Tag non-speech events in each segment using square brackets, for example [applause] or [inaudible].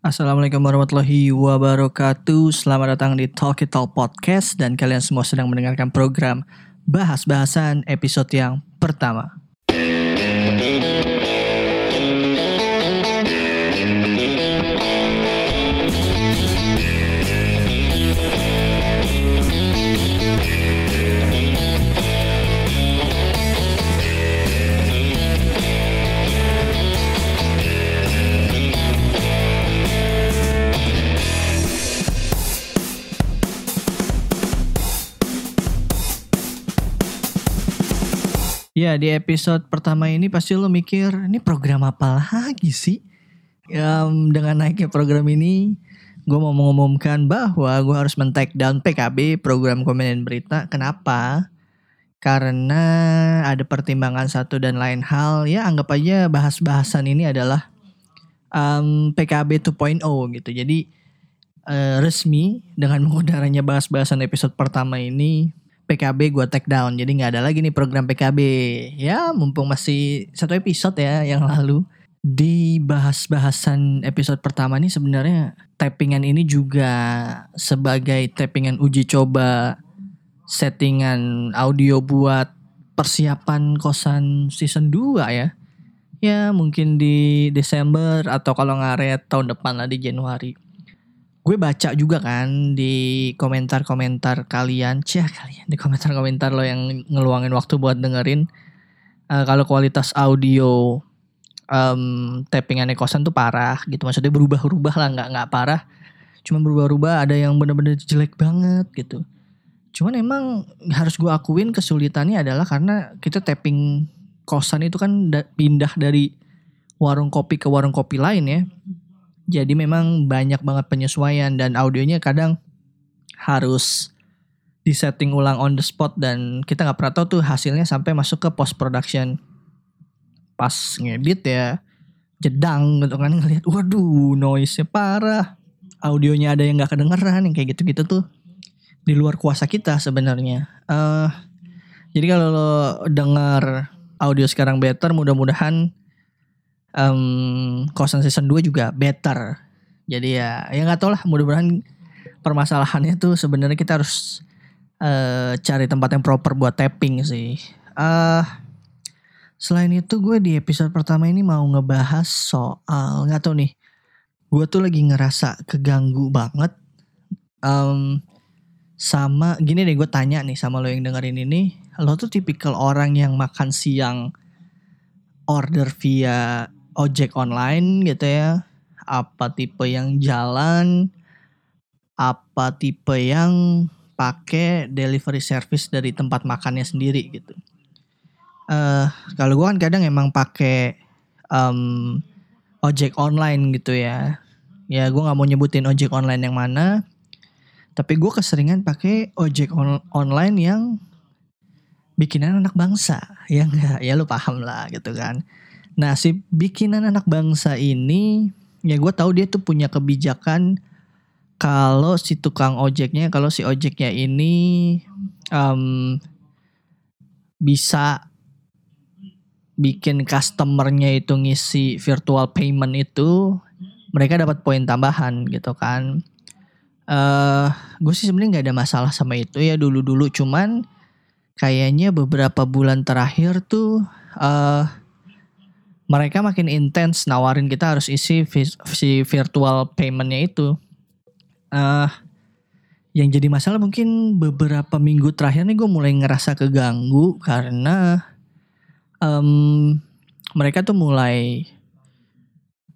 Assalamualaikum warahmatullahi wabarakatuh. Selamat datang di Talk It Talk Podcast dan kalian semua sedang mendengarkan program bahas-bahasan episode yang pertama. Ya di episode pertama ini pasti lo mikir ini program apa lagi sih? Um, dengan naiknya program ini gue mau mengumumkan bahwa gue harus men-take down PKB program komen dan berita. Kenapa? Karena ada pertimbangan satu dan lain hal. Ya anggap aja bahas-bahasan ini adalah um, PKB 2.0 gitu. Jadi uh, resmi dengan mengudaranya bahas-bahasan episode pertama ini PKB gue take down. Jadi nggak ada lagi nih program PKB ya mumpung masih satu episode ya yang lalu. Di bahas-bahasan episode pertama nih sebenarnya tappingan ini juga sebagai tappingan uji coba settingan audio buat persiapan kosan season 2 ya. Ya mungkin di Desember atau kalau ngaret tahun depan lah di Januari gue baca juga kan di komentar-komentar kalian, cah kalian di komentar-komentar lo yang ngeluangin waktu buat dengerin. Uh, kalau kualitas audio um, tappingannya kosan tuh parah gitu, maksudnya berubah-ubah lah nggak nggak parah, cuma berubah-ubah ada yang bener-bener jelek banget gitu. Cuman emang harus gue akuin kesulitannya adalah karena kita tapping kosan itu kan da pindah dari warung kopi ke warung kopi lain ya jadi memang banyak banget penyesuaian dan audionya kadang harus disetting ulang on the spot dan kita nggak pernah tahu tuh hasilnya sampai masuk ke post production. Pas ngedit ya jedang gitu kan ngeliat waduh noise-nya parah. Audionya ada yang nggak kedengeran yang kayak gitu-gitu tuh di luar kuasa kita sebenarnya. Uh, jadi kalau lo dengar audio sekarang better mudah-mudahan um, kosan season 2 juga better. Jadi ya ya nggak tau lah mudah-mudahan permasalahannya tuh sebenarnya kita harus uh, cari tempat yang proper buat tapping sih. Uh, selain itu gue di episode pertama ini mau ngebahas soal nggak tau nih. Gue tuh lagi ngerasa keganggu banget. Um, sama gini deh gue tanya nih sama lo yang dengerin ini. Lo tuh tipikal orang yang makan siang order via ojek online gitu ya. Apa tipe yang jalan apa tipe yang pakai delivery service dari tempat makannya sendiri gitu. Uh, kalau gue kan kadang emang pakai um, ojek online gitu ya. Ya gue nggak mau nyebutin ojek online yang mana. Tapi gue keseringan pakai ojek on online yang bikinan anak bangsa. Ya enggak ya lu paham lah gitu kan Nah si bikinan anak bangsa ini ya gue tahu dia tuh punya kebijakan kalau si tukang ojeknya kalau si ojeknya ini um, bisa bikin customernya itu ngisi virtual payment itu mereka dapat poin tambahan gitu kan. Uh, gue sih sebenarnya nggak ada masalah sama itu ya dulu-dulu cuman kayaknya beberapa bulan terakhir tuh uh, mereka makin intens nawarin kita harus isi si virtual paymentnya itu. Uh, yang jadi masalah mungkin beberapa minggu terakhir nih gue mulai ngerasa keganggu karena um, mereka tuh mulai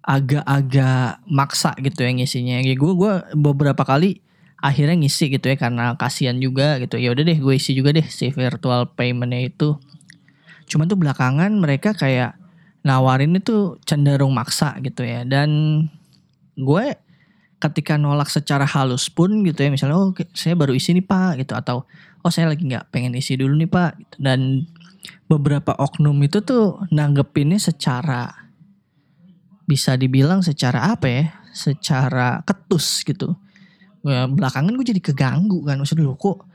agak-agak maksa gitu ya ngisinya. Ya gue gue beberapa kali akhirnya ngisi gitu ya karena kasihan juga gitu. Ya udah deh gue isi juga deh si virtual paymentnya itu. Cuman tuh belakangan mereka kayak nawarin itu cenderung maksa gitu ya. Dan gue ketika nolak secara halus pun gitu ya misalnya oh saya baru isi nih pak gitu. Atau oh saya lagi nggak pengen isi dulu nih pak gitu. dan beberapa oknum itu tuh nanggepinnya secara bisa dibilang secara apa ya secara ketus gitu. Ya, belakangan gue jadi keganggu kan maksudnya lu kok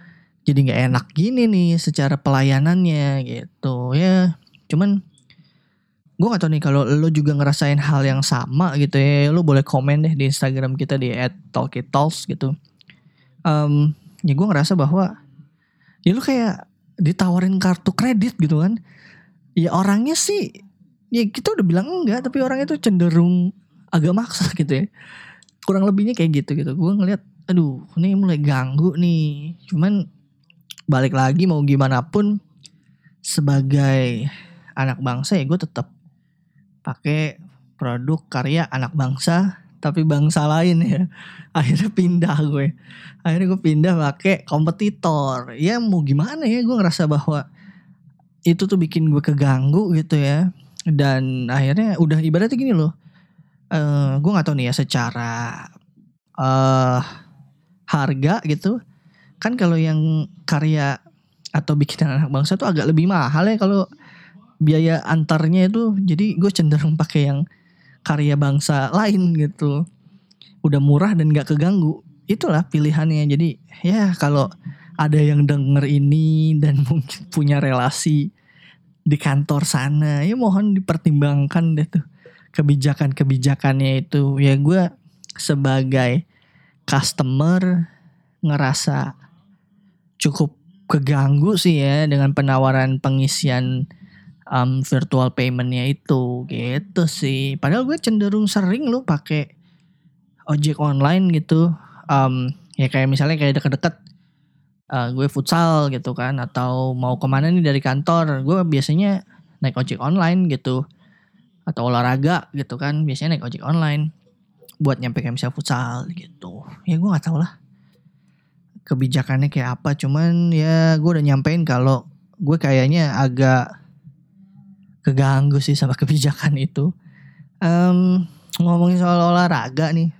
jadi nggak enak gini nih secara pelayanannya gitu. Ya cuman gue gak tau nih kalau lo juga ngerasain hal yang sama gitu ya lo boleh komen deh di Instagram kita di @talkitalks gitu. Um, ya gue ngerasa bahwa ya lo kayak ditawarin kartu kredit gitu kan. Ya orangnya sih ya kita udah bilang enggak tapi orangnya tuh cenderung agak maksa [laughs] gitu ya. Kurang lebihnya kayak gitu gitu. Gue ngeliat aduh ini mulai ganggu nih. Cuman balik lagi mau gimana pun sebagai anak bangsa ya gue tetap pakai produk karya anak bangsa tapi bangsa lain ya. [laughs] Akhirnya pindah gue. Akhirnya gue pindah pakai kompetitor. Ya mau gimana ya gue ngerasa bahwa itu tuh bikin gue keganggu gitu ya. Dan akhirnya udah ibaratnya gini loh. Uh, gue nggak tahu nih ya secara uh, harga gitu kan kalau yang karya atau bikinan anak bangsa tuh agak lebih mahal ya kalau biaya antarnya itu jadi gue cenderung pakai yang karya bangsa lain gitu. Udah murah dan gak keganggu. Itulah pilihannya. Jadi ya kalau ada yang denger ini dan [laughs] mungkin punya relasi di kantor sana ya mohon dipertimbangkan deh tuh kebijakan-kebijakannya itu. Ya gue sebagai customer ngerasa cukup keganggu sih ya dengan penawaran pengisian um, virtual paymentnya itu gitu sih. Padahal gue cenderung sering lo pakai ojek online gitu. Um, ya kayak misalnya kayak deket-deket uh, gue futsal gitu kan atau mau ke mana nih dari kantor gue biasanya naik ojek online gitu atau olahraga gitu kan biasanya naik ojek online buat nyampe kayak misalnya futsal gitu ya gue nggak tahu lah kebijakannya kayak apa cuman ya gue udah nyampein kalau gue kayaknya agak keganggu sih sama [laughs] kebijakan itu. Um, ngomongin soal olahraga nih,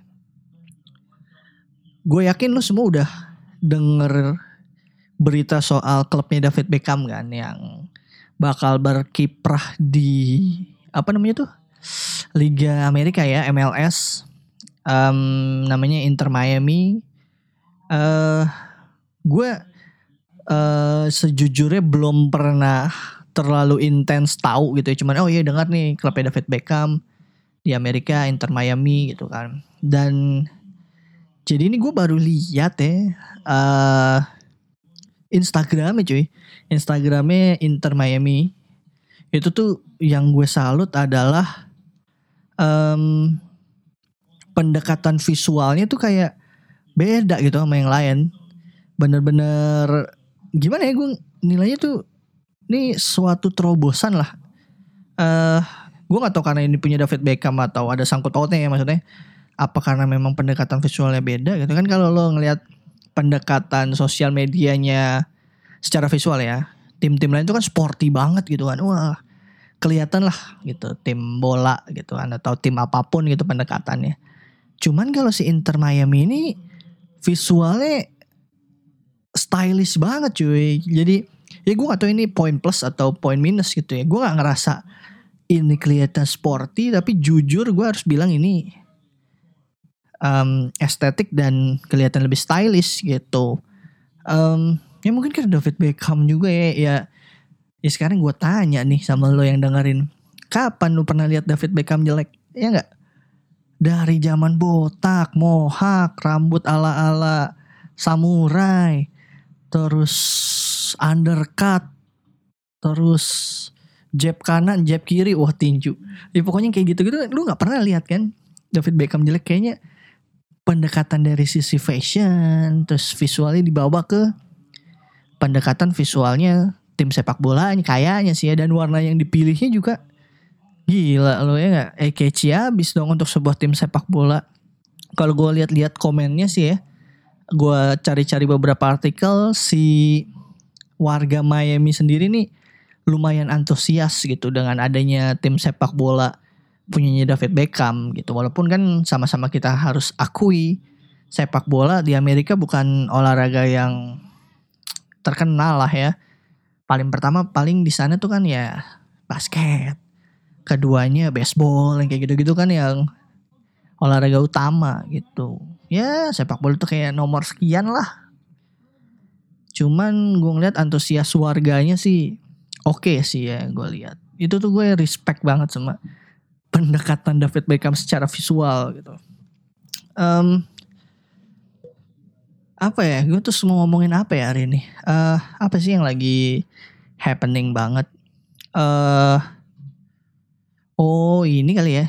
gue yakin lo semua udah denger berita soal klubnya David Beckham kan yang bakal berkiprah di apa namanya tuh Liga Amerika ya MLS um, namanya Inter Miami. Uh, gue uh, sejujurnya belum pernah terlalu intens tahu gitu ya. Cuman oh iya dengar nih klubnya David Beckham di Amerika Inter Miami gitu kan. Dan jadi ini gue baru lihat ya uh, Instagramnya cuy. Instagramnya Inter Miami. Itu tuh yang gue salut adalah um, pendekatan visualnya tuh kayak beda gitu sama yang lain. Bener-bener gimana ya gue nilainya tuh ini suatu terobosan lah. Eh, uh, gue gak tahu karena ini punya David Beckham atau ada sangkut pautnya ya maksudnya. Apa karena memang pendekatan visualnya beda gitu kan kalau lo ngelihat pendekatan sosial medianya secara visual ya. Tim-tim lain itu kan sporty banget gitu kan. Wah, kelihatan lah gitu tim bola gitu kan atau tim apa pun gitu pendekatannya. Cuman kalau si Inter Miami ini visualnya stylish banget cuy. Jadi ya gue gak tau ini poin plus atau poin minus gitu ya. Gue gak ngerasa ini kelihatan sporty tapi jujur gue harus bilang ini um, estetik dan kelihatan lebih stylish gitu. Um, ya mungkin kan David Beckham juga ya ya ya sekarang gue tanya nih sama lo yang dengerin kapan lo pernah lihat David Beckham jelek? Ya nggak? Dari zaman botak mohak rambut ala ala samurai terus undercut, terus jab kanan, jab kiri, wah tinju. Ya pokoknya kayak gitu-gitu lu nggak pernah lihat kan? David Beckham jelek kayaknya pendekatan dari sisi fashion, terus visualnya dibawa ke pendekatan visualnya tim sepak bola kayaknya sih ya dan warna yang dipilihnya juga gila lo ya nggak? Eh kece abis dong untuk sebuah tim sepak bola. Kalau gue lihat-lihat komennya sih ya gue cari-cari beberapa artikel si warga Miami sendiri nih lumayan antusias gitu dengan adanya tim sepak bola punyanya David Beckham gitu. Walaupun kan sama-sama kita harus akui sepak bola di Amerika bukan olahraga yang terkenal lah ya. Paling pertama paling di sana tuh kan ya basket. Keduanya baseball yang kayak gitu-gitu kan yang olahraga utama gitu. Ya sepak bola tuh kayak nomor sekian lah Cuman gue ngeliat antusias warganya sih oke okay sih ya gue lihat. Itu tuh gue respect banget sama pendekatan David Beckham secara visual gitu. Um, apa ya? Gue tuh mau ngomongin apa ya hari ini? Uh, apa sih yang lagi happening banget? Uh, oh ini kali ya.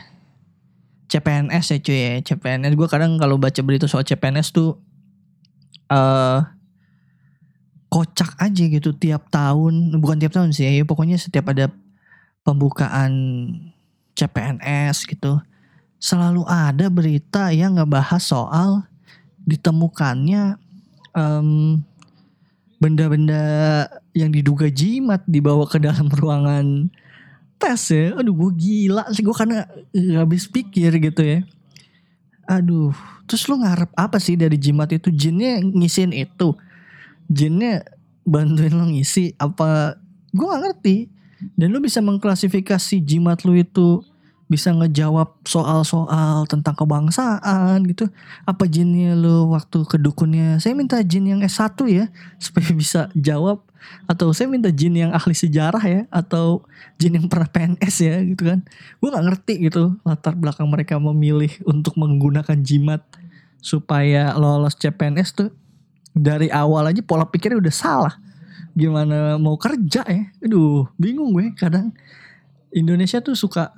CPNS ya cuy ya. CPNS gue kadang kalau baca berita soal CPNS tuh uh, kocak aja gitu tiap tahun bukan tiap tahun sih ya pokoknya setiap ada pembukaan CPNS gitu selalu ada berita yang ngebahas soal ditemukannya um, benda-benda yang diduga jimat dibawa ke dalam [laughs] ruangan tes ya. Aduh gue gila sih gue karena gak habis pikir gitu ya. Aduh, terus lu ngarep apa sih dari jimat itu? Jinnya ngisin itu. Jinnya bantuin lo ngisi apa? Gue gak ngerti. Dan lu bisa mengklasifikasi jimat lu itu bisa ngejawab soal-soal tentang kebangsaan gitu. Apa jinnya lo waktu ke dukunnya? Saya minta jin yang S1 ya supaya [laughs] bisa jawab atau saya minta jin yang ahli sejarah ya atau jin yang pernah PNS ya gitu kan. Gue nggak ngerti gitu latar belakang mereka memilih untuk menggunakan jimat supaya lolos CPNS tuh dari awal aja pola pikirnya udah salah. Gimana mau kerja ya? Aduh, bingung gue kadang. Indonesia tuh suka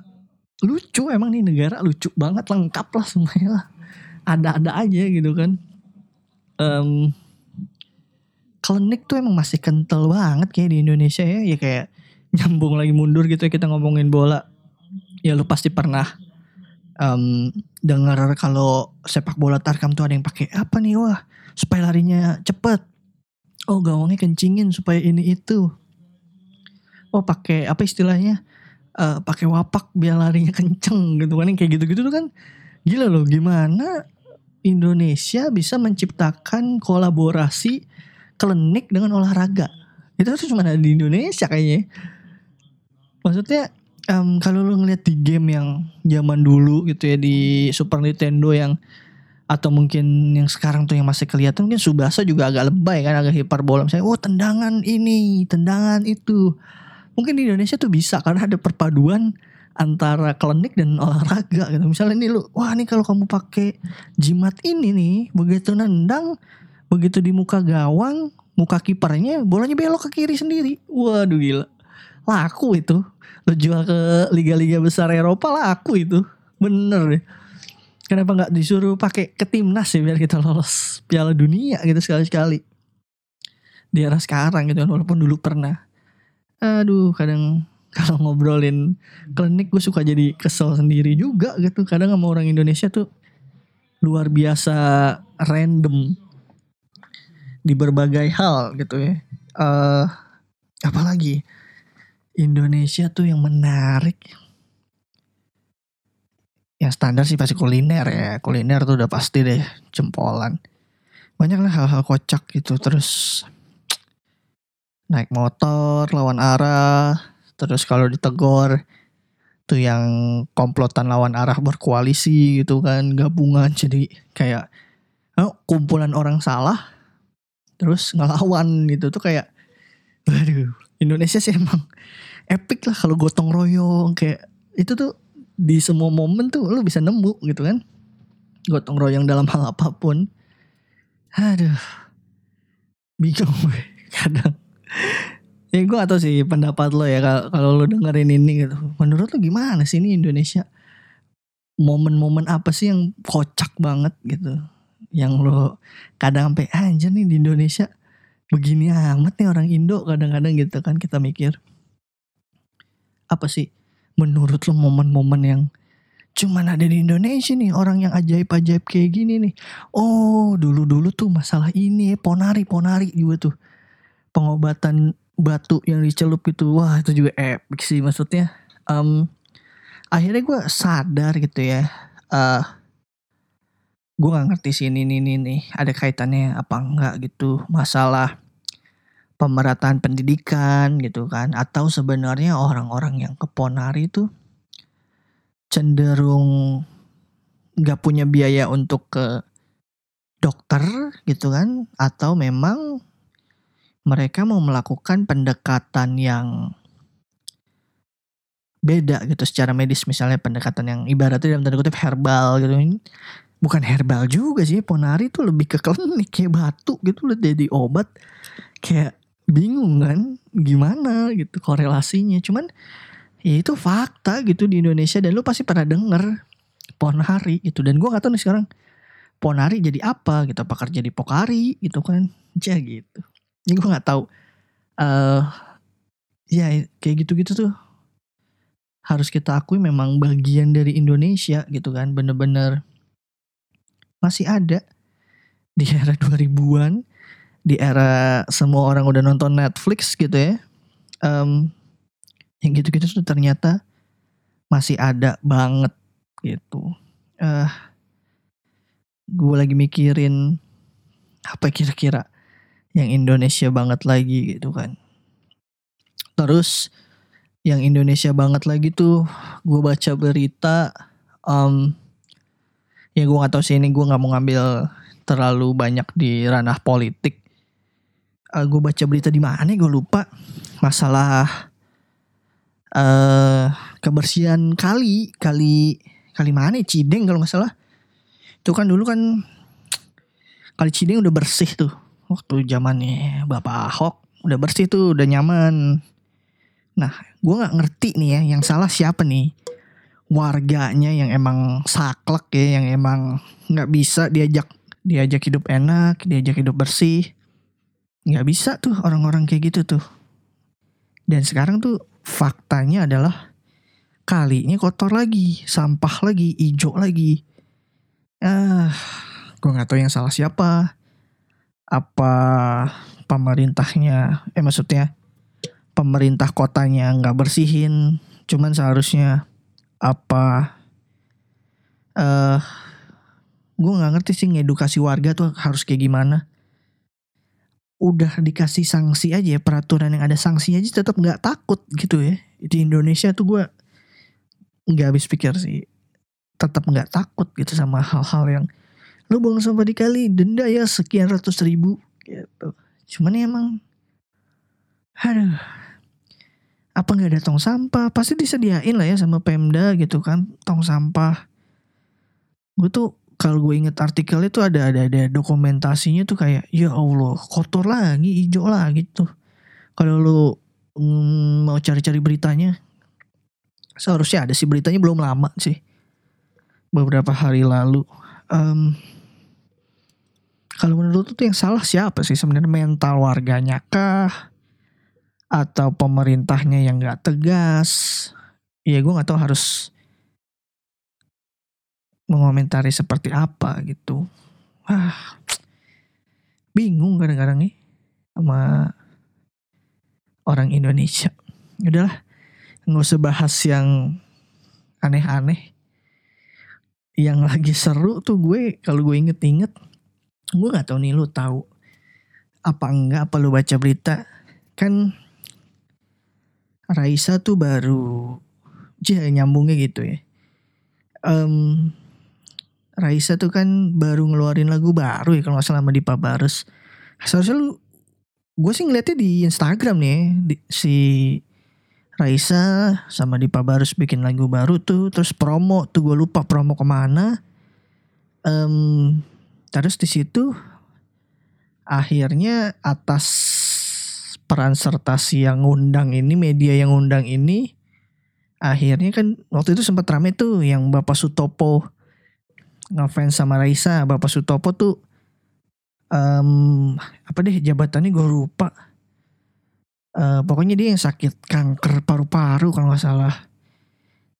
lucu emang nih negara lucu banget lengkap lah semuanya lah. Ada-ada aja gitu kan. Um, klinik tuh emang masih kental banget kayak di Indonesia ya. Ya kayak nyambung lagi mundur gitu ya kita ngomongin bola. Ya lu pasti pernah um, dengar kalau sepak bola tarkam tuh ada yang pakai apa nih? Wah supaya larinya cepet. Oh gawangnya kencingin supaya ini itu. Oh pakai apa istilahnya? Uh, pakai wapak biar larinya kenceng gitu kan kayak gitu-gitu tuh kan. Gila loh gimana Indonesia bisa menciptakan kolaborasi klinik dengan olahraga? Itu tuh cuma ada di Indonesia kayaknya. Maksudnya um, kalau lo ngeliat di game yang zaman dulu gitu ya di Super Nintendo yang atau mungkin yang sekarang tuh yang masih kelihatan mungkin Subasa juga agak lebay kan agak hiperbola misalnya oh tendangan ini tendangan itu mungkin di Indonesia tuh bisa karena ada perpaduan antara klinik dan olahraga gitu. Misalnya nih lu, wah nih kalau kamu pakai jimat ini nih, begitu nendang, begitu di muka gawang, muka kipernya, bolanya belok ke kiri sendiri. Waduh gila. Laku itu. Lu jual ke liga-liga besar Eropa laku itu. Bener deh. Kenapa nggak disuruh pakai ke timnas ya biar kita lolos Piala Dunia gitu sekali-sekali. Di era sekarang gitu kan walaupun dulu pernah aduh kadang kalau ngobrolin klinik gue suka jadi kesel sendiri juga gitu kadang sama orang Indonesia tuh luar biasa random di berbagai hal gitu ya uh, apalagi Indonesia tuh yang menarik. Yang standar sih pasti kuliner ya. Kuliner tuh udah pasti deh jempolan. Banyak lah hal-hal kocak gitu. Terus naik motor lawan arah. Terus kalau ditegor tuh yang komplotan lawan arah berkoalisi gitu kan gabungan. Jadi kayak oh, kumpulan orang salah terus ngelawan. Gitu. Tuh kayak waduh Indonesia sih emang epic lah kalau gotong royong kayak itu tuh di semua momen tuh lu bisa nemu gitu kan gotong royong dalam hal apa pun aduh bingung gue [laughs] kadang ya gue atau sih pendapat lo ya kalau lo dengerin ini gitu. Menurut lo gimana sih ini Indonesia? Momen-momen apa sih yang kocak banget gitu? Yang lo kadang sampai ah, anjir nih di Indonesia begini amat nih orang Indo kadang-kadang gitu kan kita mikir. Apa sih? Menurut lo momen-momen yang cuman ada di Indonesia nih orang yang ajaib-ajaib kayak gini nih. Oh, dulu-dulu tuh masalah ini ponari ponari juga tuh. Pengobatan batu yang dicelup gitu wah itu juga epic sih maksudnya. Um, akhirnya gue sadar gitu ya uh, gue nggak ngerti sih ini ini nih ada kaitannya apa enggak gitu masalah pemerataan pendidikan gitu kan. Atau sebenarnya orang-orang yang ke Ponari itu cenderung nggak punya biaya untuk ke dokter gitu kan. Atau memang mereka mau melakukan pendekatan yang beda gitu secara medis. Misalnya pendekatan yang ibaratnya dalam tanda kutip herbal gitu. Bukan herbal juga sih ponari tuh lebih ke klinik kayak batu gitu loh jadi obat. Kayak bingung kan gimana gitu korelasinya. Cuman ya itu fakta gitu di Indonesia dan lu pasti pernah denger ponari gitu. Dan gua gak tahu nih sekarang ponari jadi apa gitu apa kerja di pokari gitu kan. Ya gitu. Ini gua nggak tahu. Eh uh, ya kayak gitu-gitu tuh harus kita akui memang bagian dari Indonesia gitu kan bener-bener masih ada di era 2000-an di era semua orang udah nonton Netflix gitu ya um, yang gitu-gitu tuh ternyata masih ada banget gitu. Uh, gue lagi mikirin apa kira-kira yang Indonesia banget lagi gitu kan. Terus yang Indonesia banget lagi tuh gue baca berita um, ya gue gak tahu sih ini gue nggak mau ngambil terlalu banyak di ranah politik uh, gue baca berita di mana gue lupa masalah uh, kebersihan kali kali kali mana? Cideng kalau nggak salah itu kan dulu kan kali Cideng udah bersih tuh waktu zamannya Bapak Ahok udah bersih tuh udah nyaman Nah, gue nggak ngerti nih ya, yang salah siapa nih? Warganya yang emang saklek ya, yang emang nggak bisa diajak diajak hidup enak, diajak hidup bersih. Nggak bisa tuh orang-orang kayak gitu tuh. Dan sekarang tuh faktanya adalah kalinya kotor lagi, sampah lagi, hijau lagi. Ah, gue nggak tahu yang salah siapa. Apa pemerintahnya? Eh maksudnya pemerintah kotanya nggak bersihin cuman seharusnya apa eh uh, gue nggak ngerti sih ngedukasi warga tuh harus kayak gimana udah dikasih sanksi aja ya peraturan yang ada sanksi aja tetap nggak takut gitu ya. Di Indonesia tuh gue nggak habis pikir sih. Tetap nggak takut gitu sama hal-hal yang lu buang sampah di kali denda ya sekian ratus ribu gitu. Cuman emang aduh apa nggak ada tong sampah? Pasti disediain lah ya sama Pemda gitu kan tong sampah. Gue tuh kalau gue inget artikelnya tuh ada ada ada dokumentasinya tuh kayak ya Allah kotor lagi hijau lagi tuh. Kalau lu mm, mau cari-cari beritanya seharusnya ada sih beritanya belum lama sih. Beberapa hari lalu. Um, kalau menurut tuh yang salah siapa sih? Sebenarnya mental warganya kah? Atau pemerintahnya yang nggak tegas? Ya gue nggak tahu harus mengomentari seperti apa gitu. Ah bingung kadang-kadang nih sama orang Indonesia. Udahlah nggak usah bahas yang aneh-aneh. Yang lagi seru tuh gue kalau gue inget-inget gue nggak tahu nih lu tahu apa enggak apa lu baca berita. Kan Raisa tuh baru ya nyambungnya gitu ya. Um, Raisa tuh kan baru ngeluarin lagu baru ya kalau nggak salah sama Dipa Barus. Seharusnya lu gue sih ngeliatnya di Instagram nih di, si Raisa sama Dipa Barus bikin lagu baru tuh terus promo tuh gue lupa promo ke mana um, terus di situ akhirnya atas peran sertasi yang ngundang ini media yang ngundang ini akhirnya kan waktu itu sempat rame tuh yang Bapak Sutopo ngefans sama Raisa Bapak Sutopo tuh um, apa deh jabatannya gue lupa. Uh, pokoknya dia yang sakit kanker paru-paru kalau nggak salah.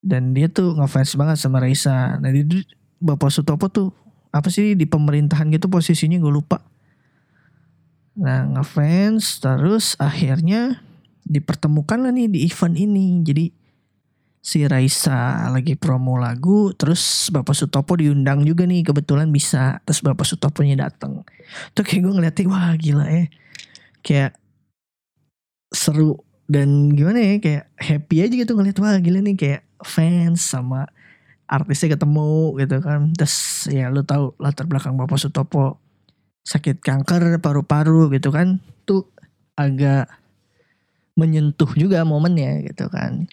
Dan dia tuh ngefans banget sama Raisa. Nah di Bapak Sutopo tuh apa sih di pemerintahan gitu posisinya gue lupa. Nah ngefans terus akhirnya dipertemukan lah nih di event ini. Jadi si Raisa lagi promo lagu terus Bapak Sutopo diundang juga nih kebetulan bisa terus Bapak Sutoponya datang tuh kayak gue ngeliatin wah gila ya. Kayak seru dan gimana ya kayak happy aja gitu ngeliat wah gila nih kayak fans sama artisnya ketemu gitu kan. Terus ya lu tahu latar belakang Bapak Sutopo sakit kanker paru-paru gitu kan tuh agak menyentuh juga momennya gitu kan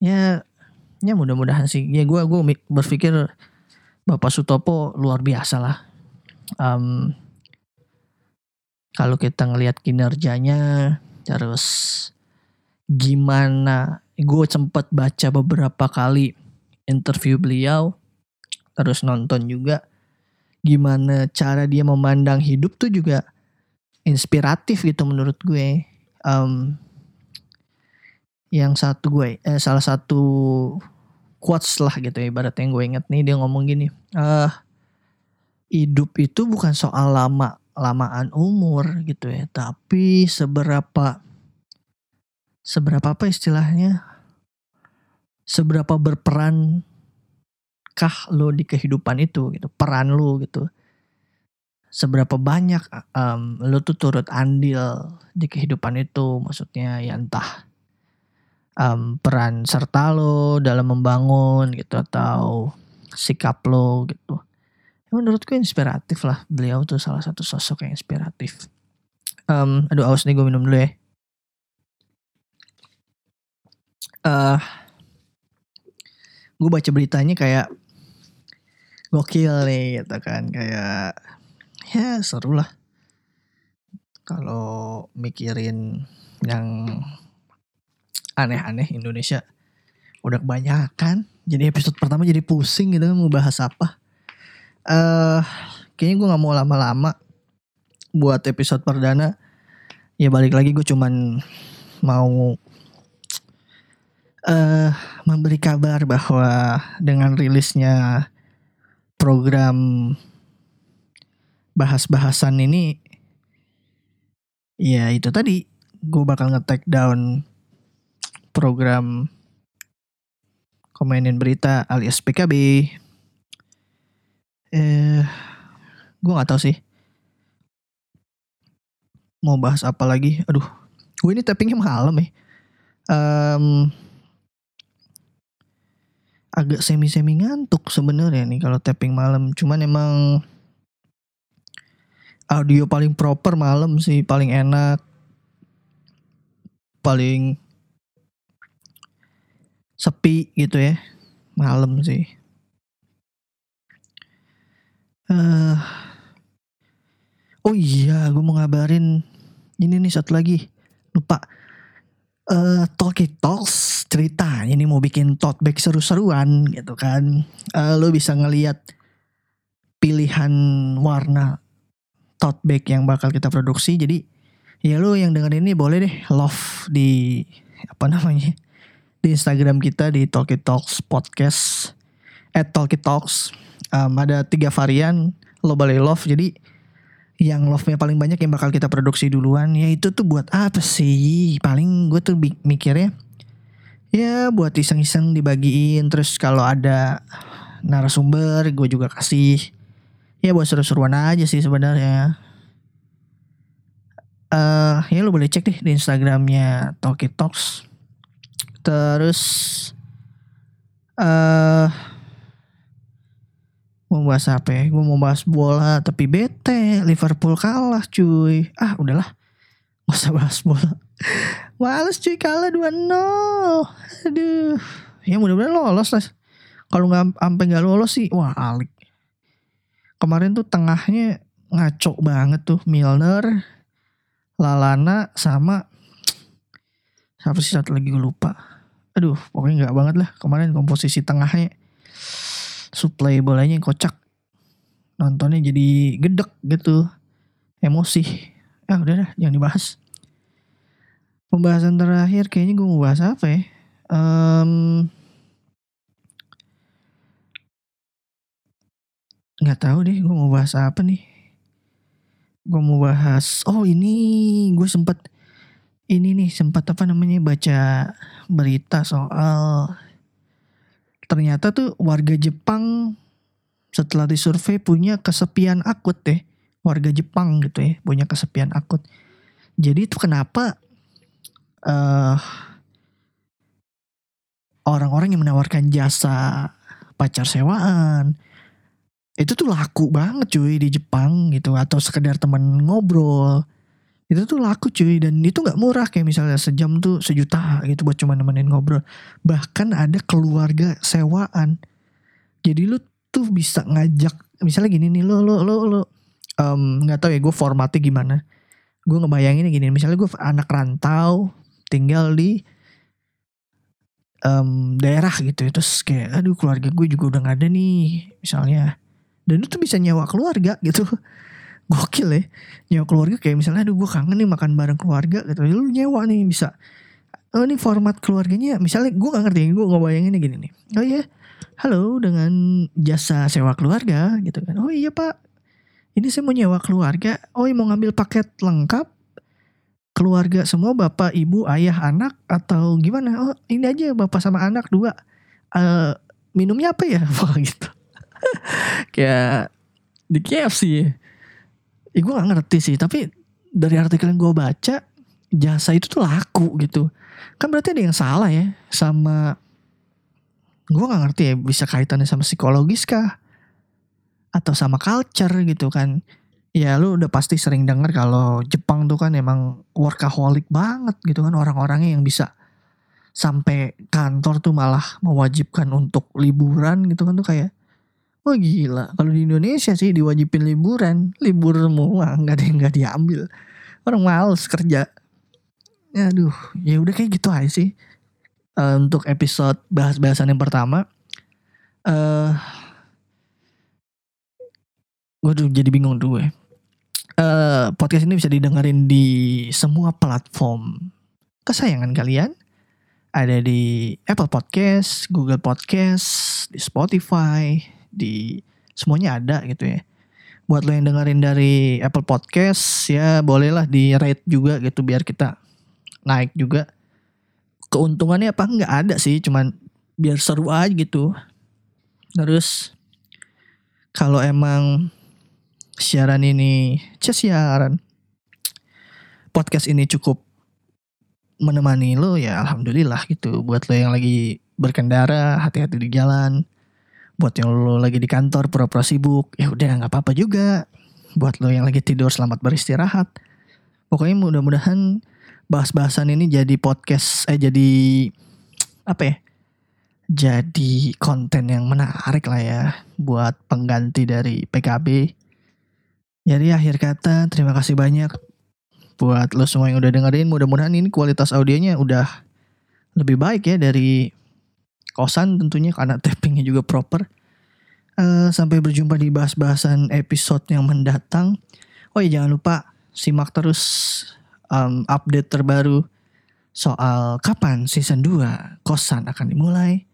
ya ya mudah-mudahan sih. Ya gue gue berpikir Bapak Sutopo luar biasa lah. Um, kalau kita ngelihat kinerjanya terus gimana gue sempat baca beberapa kali interview beliau terus nonton juga gimana cara dia memandang hidup tuh juga inspiratif gitu menurut gue. Um, yang satu gue eh, salah satu quotes lah gitu ya ibarat yang gue inget nih dia ngomong gini uh, hidup itu bukan soal lama lamaan umur gitu ya. Tapi seberapa seberapa apa istilahnya? Seberapa berperan kah lo di kehidupan itu gitu peran lo gitu. Seberapa banyak um, lo tuh turut andil di kehidupan itu maksudnya ya entah um, peran serta lo dalam membangun gitu atau sikap lo gitu. Menurutku inspiratif lah. Beliau tuh salah satu sosok yang inspiratif. Um, aduh aus nih gue minum dulu ya. Uh, gue baca beritanya kayak gokil nih gitu kan. Kayak ya seru lah. Kalau mikirin yang aneh-aneh Indonesia. Udah kebanyakan. Jadi episode pertama jadi pusing gitu kan mau bahas apa. Eh uh, kayaknya gue nggak mau lama-lama buat episode perdana. Ya balik lagi gue cuman mau uh, memberi kabar bahwa dengan rilisnya program bahas-bahasan ini ya itu tadi gue bakal nge-take down program komenin berita alias PKB eh gue nggak tahu sih mau bahas apa lagi aduh gue ini tappingnya malam ya um, agak semi-semi ngantuk sebenarnya nih kalau tapping malam. Cuman emang audio paling proper malam sih, paling enak. Paling sepi gitu ya. Malam sih. Uh, oh iya, gue mau ngabarin ini nih satu lagi. Lupa uh, Talkie Talks cerita ini mau bikin tote bag seru-seruan gitu kan. Uh, lo bisa ngeliat pilihan warna tote bag yang bakal kita produksi. Jadi ya lo yang denger ini boleh deh love di apa namanya di Instagram kita di Talkie Talks Podcast at Talkie Talks. Um, ada tiga varian lo boleh love. Jadi yang love-nya paling banyak yang bakal kita produksi duluan ya itu tuh buat apa sih? Paling gue tuh mikirnya ya buat iseng-iseng dibagiin. Terus kalau ada narasumber gue juga kasih. Ya buat seru-seruan aja sih sebenarnya. Uh, ya lo boleh cek deh di instagramnya Talkie Talks terus uh, Mau bahas apa ya? Gue mau bahas bola tapi bete. Liverpool kalah cuy. Ah udahlah. Gak usah bahas bola. Males cuy kalah 2-0. Aduh. Ya mudah-mudahan lolos lah. Kalau nggak sampai nggak lolos sih, wah alik. Kemarin tuh tengahnya ngaco banget tuh Milner, Lalana sama siapa sih satu lagi gue lupa. Aduh, pokoknya nggak banget lah kemarin komposisi tengahnya. Supply bolanya yang kocak. Nontonnya jadi gedek gitu. Emosi. Ah udah dah jangan dibahas. Pembahasan terakhir kayaknya gue mau bahas apa ya? Um, nggak tahu deh gue mau bahas apa nih? Gue mau bahas oh ini gue sempat ini nih sempat apa namanya baca berita soal ternyata tuh warga Jepang setelah disurvei punya kesepian akut deh. Warga Jepang gitu ya punya kesepian akut. Jadi itu kenapa uh, orang-orang yang menawarkan jasa pacar sewaan itu tuh laku banget cuy di Jepang gitu. Atau sekedar teman ngobrol itu tuh laku cuy dan itu nggak murah. Kayak misalnya sejam tuh sejuta gitu buat cuma nemenin ngobrol. Bahkan ada keluarga sewaan. Jadi lu tuh bisa ngajak misalnya gini nih lo lo lo lo nggak um, tahu ya gue formatnya gimana. Gue ngebayangin gini misalnya gue anak rantau tinggal di um, daerah gitu terus kayak aduh keluarga gue juga udah gak ada nih misalnya. Dan itu bisa nyewa keluarga gitu gokil ya. Nyewa keluarga kayak misalnya aduh gue kangen nih makan bareng keluarga gitu. Lu nyewa nih bisa. Oh ini format keluarganya misalnya gue gak ngerti gue ngebayanginnya gini nih. Oh iya. Halo dengan jasa sewa keluarga gitu kan. Oh iya pak. Ini saya mau nyewa keluarga. Oh iya mau ngambil paket lengkap. Keluarga semua bapak ibu ayah anak atau gimana? Oh ini aja bapak sama anak dua. Uh, minumnya apa ya? [laughs] Wah gitu. [laughs] Kayak di KFC ya gue gak ngerti sih tapi dari artikel yang gue baca jasa itu tuh laku gitu. Kan berarti ada yang salah ya sama gue gak ngerti ya bisa kaitannya sama psikologis kah? Atau sama culture gitu kan? Ya lu udah pasti sering denger kalau Jepang tuh kan emang workaholic banget gitu kan orang-orangnya yang bisa sampai kantor tuh malah mewajibkan untuk liburan gitu kan tuh kayak wah gila. Kalau di Indonesia sih diwajibin liburan. Libur semua nggak ada yang nggak diambil. Orang males kerja. Aduh ya udah kayak gitu aja sih. Uh, untuk episode bahas-bahasan yang pertama uh, gue tuh jadi bingung dulu ya. Uh, podcast ini bisa didengerin di semua platform kesayangan kalian. Ada di Apple Podcast, Google Podcast, di Spotify, di semuanya ada gitu ya. Buat lo yang dengerin dari Apple Podcast ya bolehlah di rate juga gitu biar kita naik juga. Keuntungannya apa nggak ada sih, cuman biar seru aja gitu. Terus kalau emang siaran ini, siaran podcast ini cukup menemani lo ya alhamdulillah gitu. Buat lo yang lagi berkendara, hati-hati di jalan. Buat yang lo lagi di kantor pura-pura sibuk, ya udah nggak apa-apa juga. Buat lo yang lagi tidur selamat beristirahat. Pokoknya mudah-mudahan bahas-bahasan ini jadi podcast eh jadi apa ya? Jadi konten yang menarik lah ya buat pengganti dari PKB jadi akhir kata terima kasih banyak buat lo semua yang udah dengerin. Mudah-mudahan ini kualitas audionya udah lebih baik ya dari kosan tentunya karena [laughs] tappingnya juga proper. Uh, sampai berjumpa di bahas-bahasan episode yang mendatang. Oh iya jangan lupa simak terus um, update terbaru soal kapan season 2 kosan akan dimulai.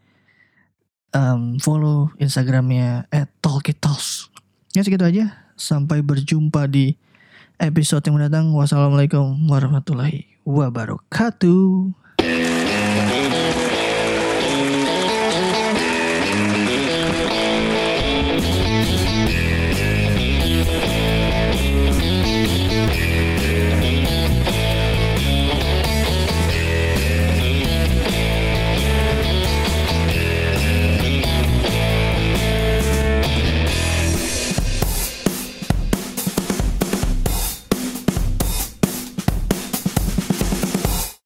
Um, follow Instagramnya at Talkitos. Ya segitu aja. Sampai berjumpa di episode yang mendatang. Wassalamualaikum warahmatullahi wabarakatuh.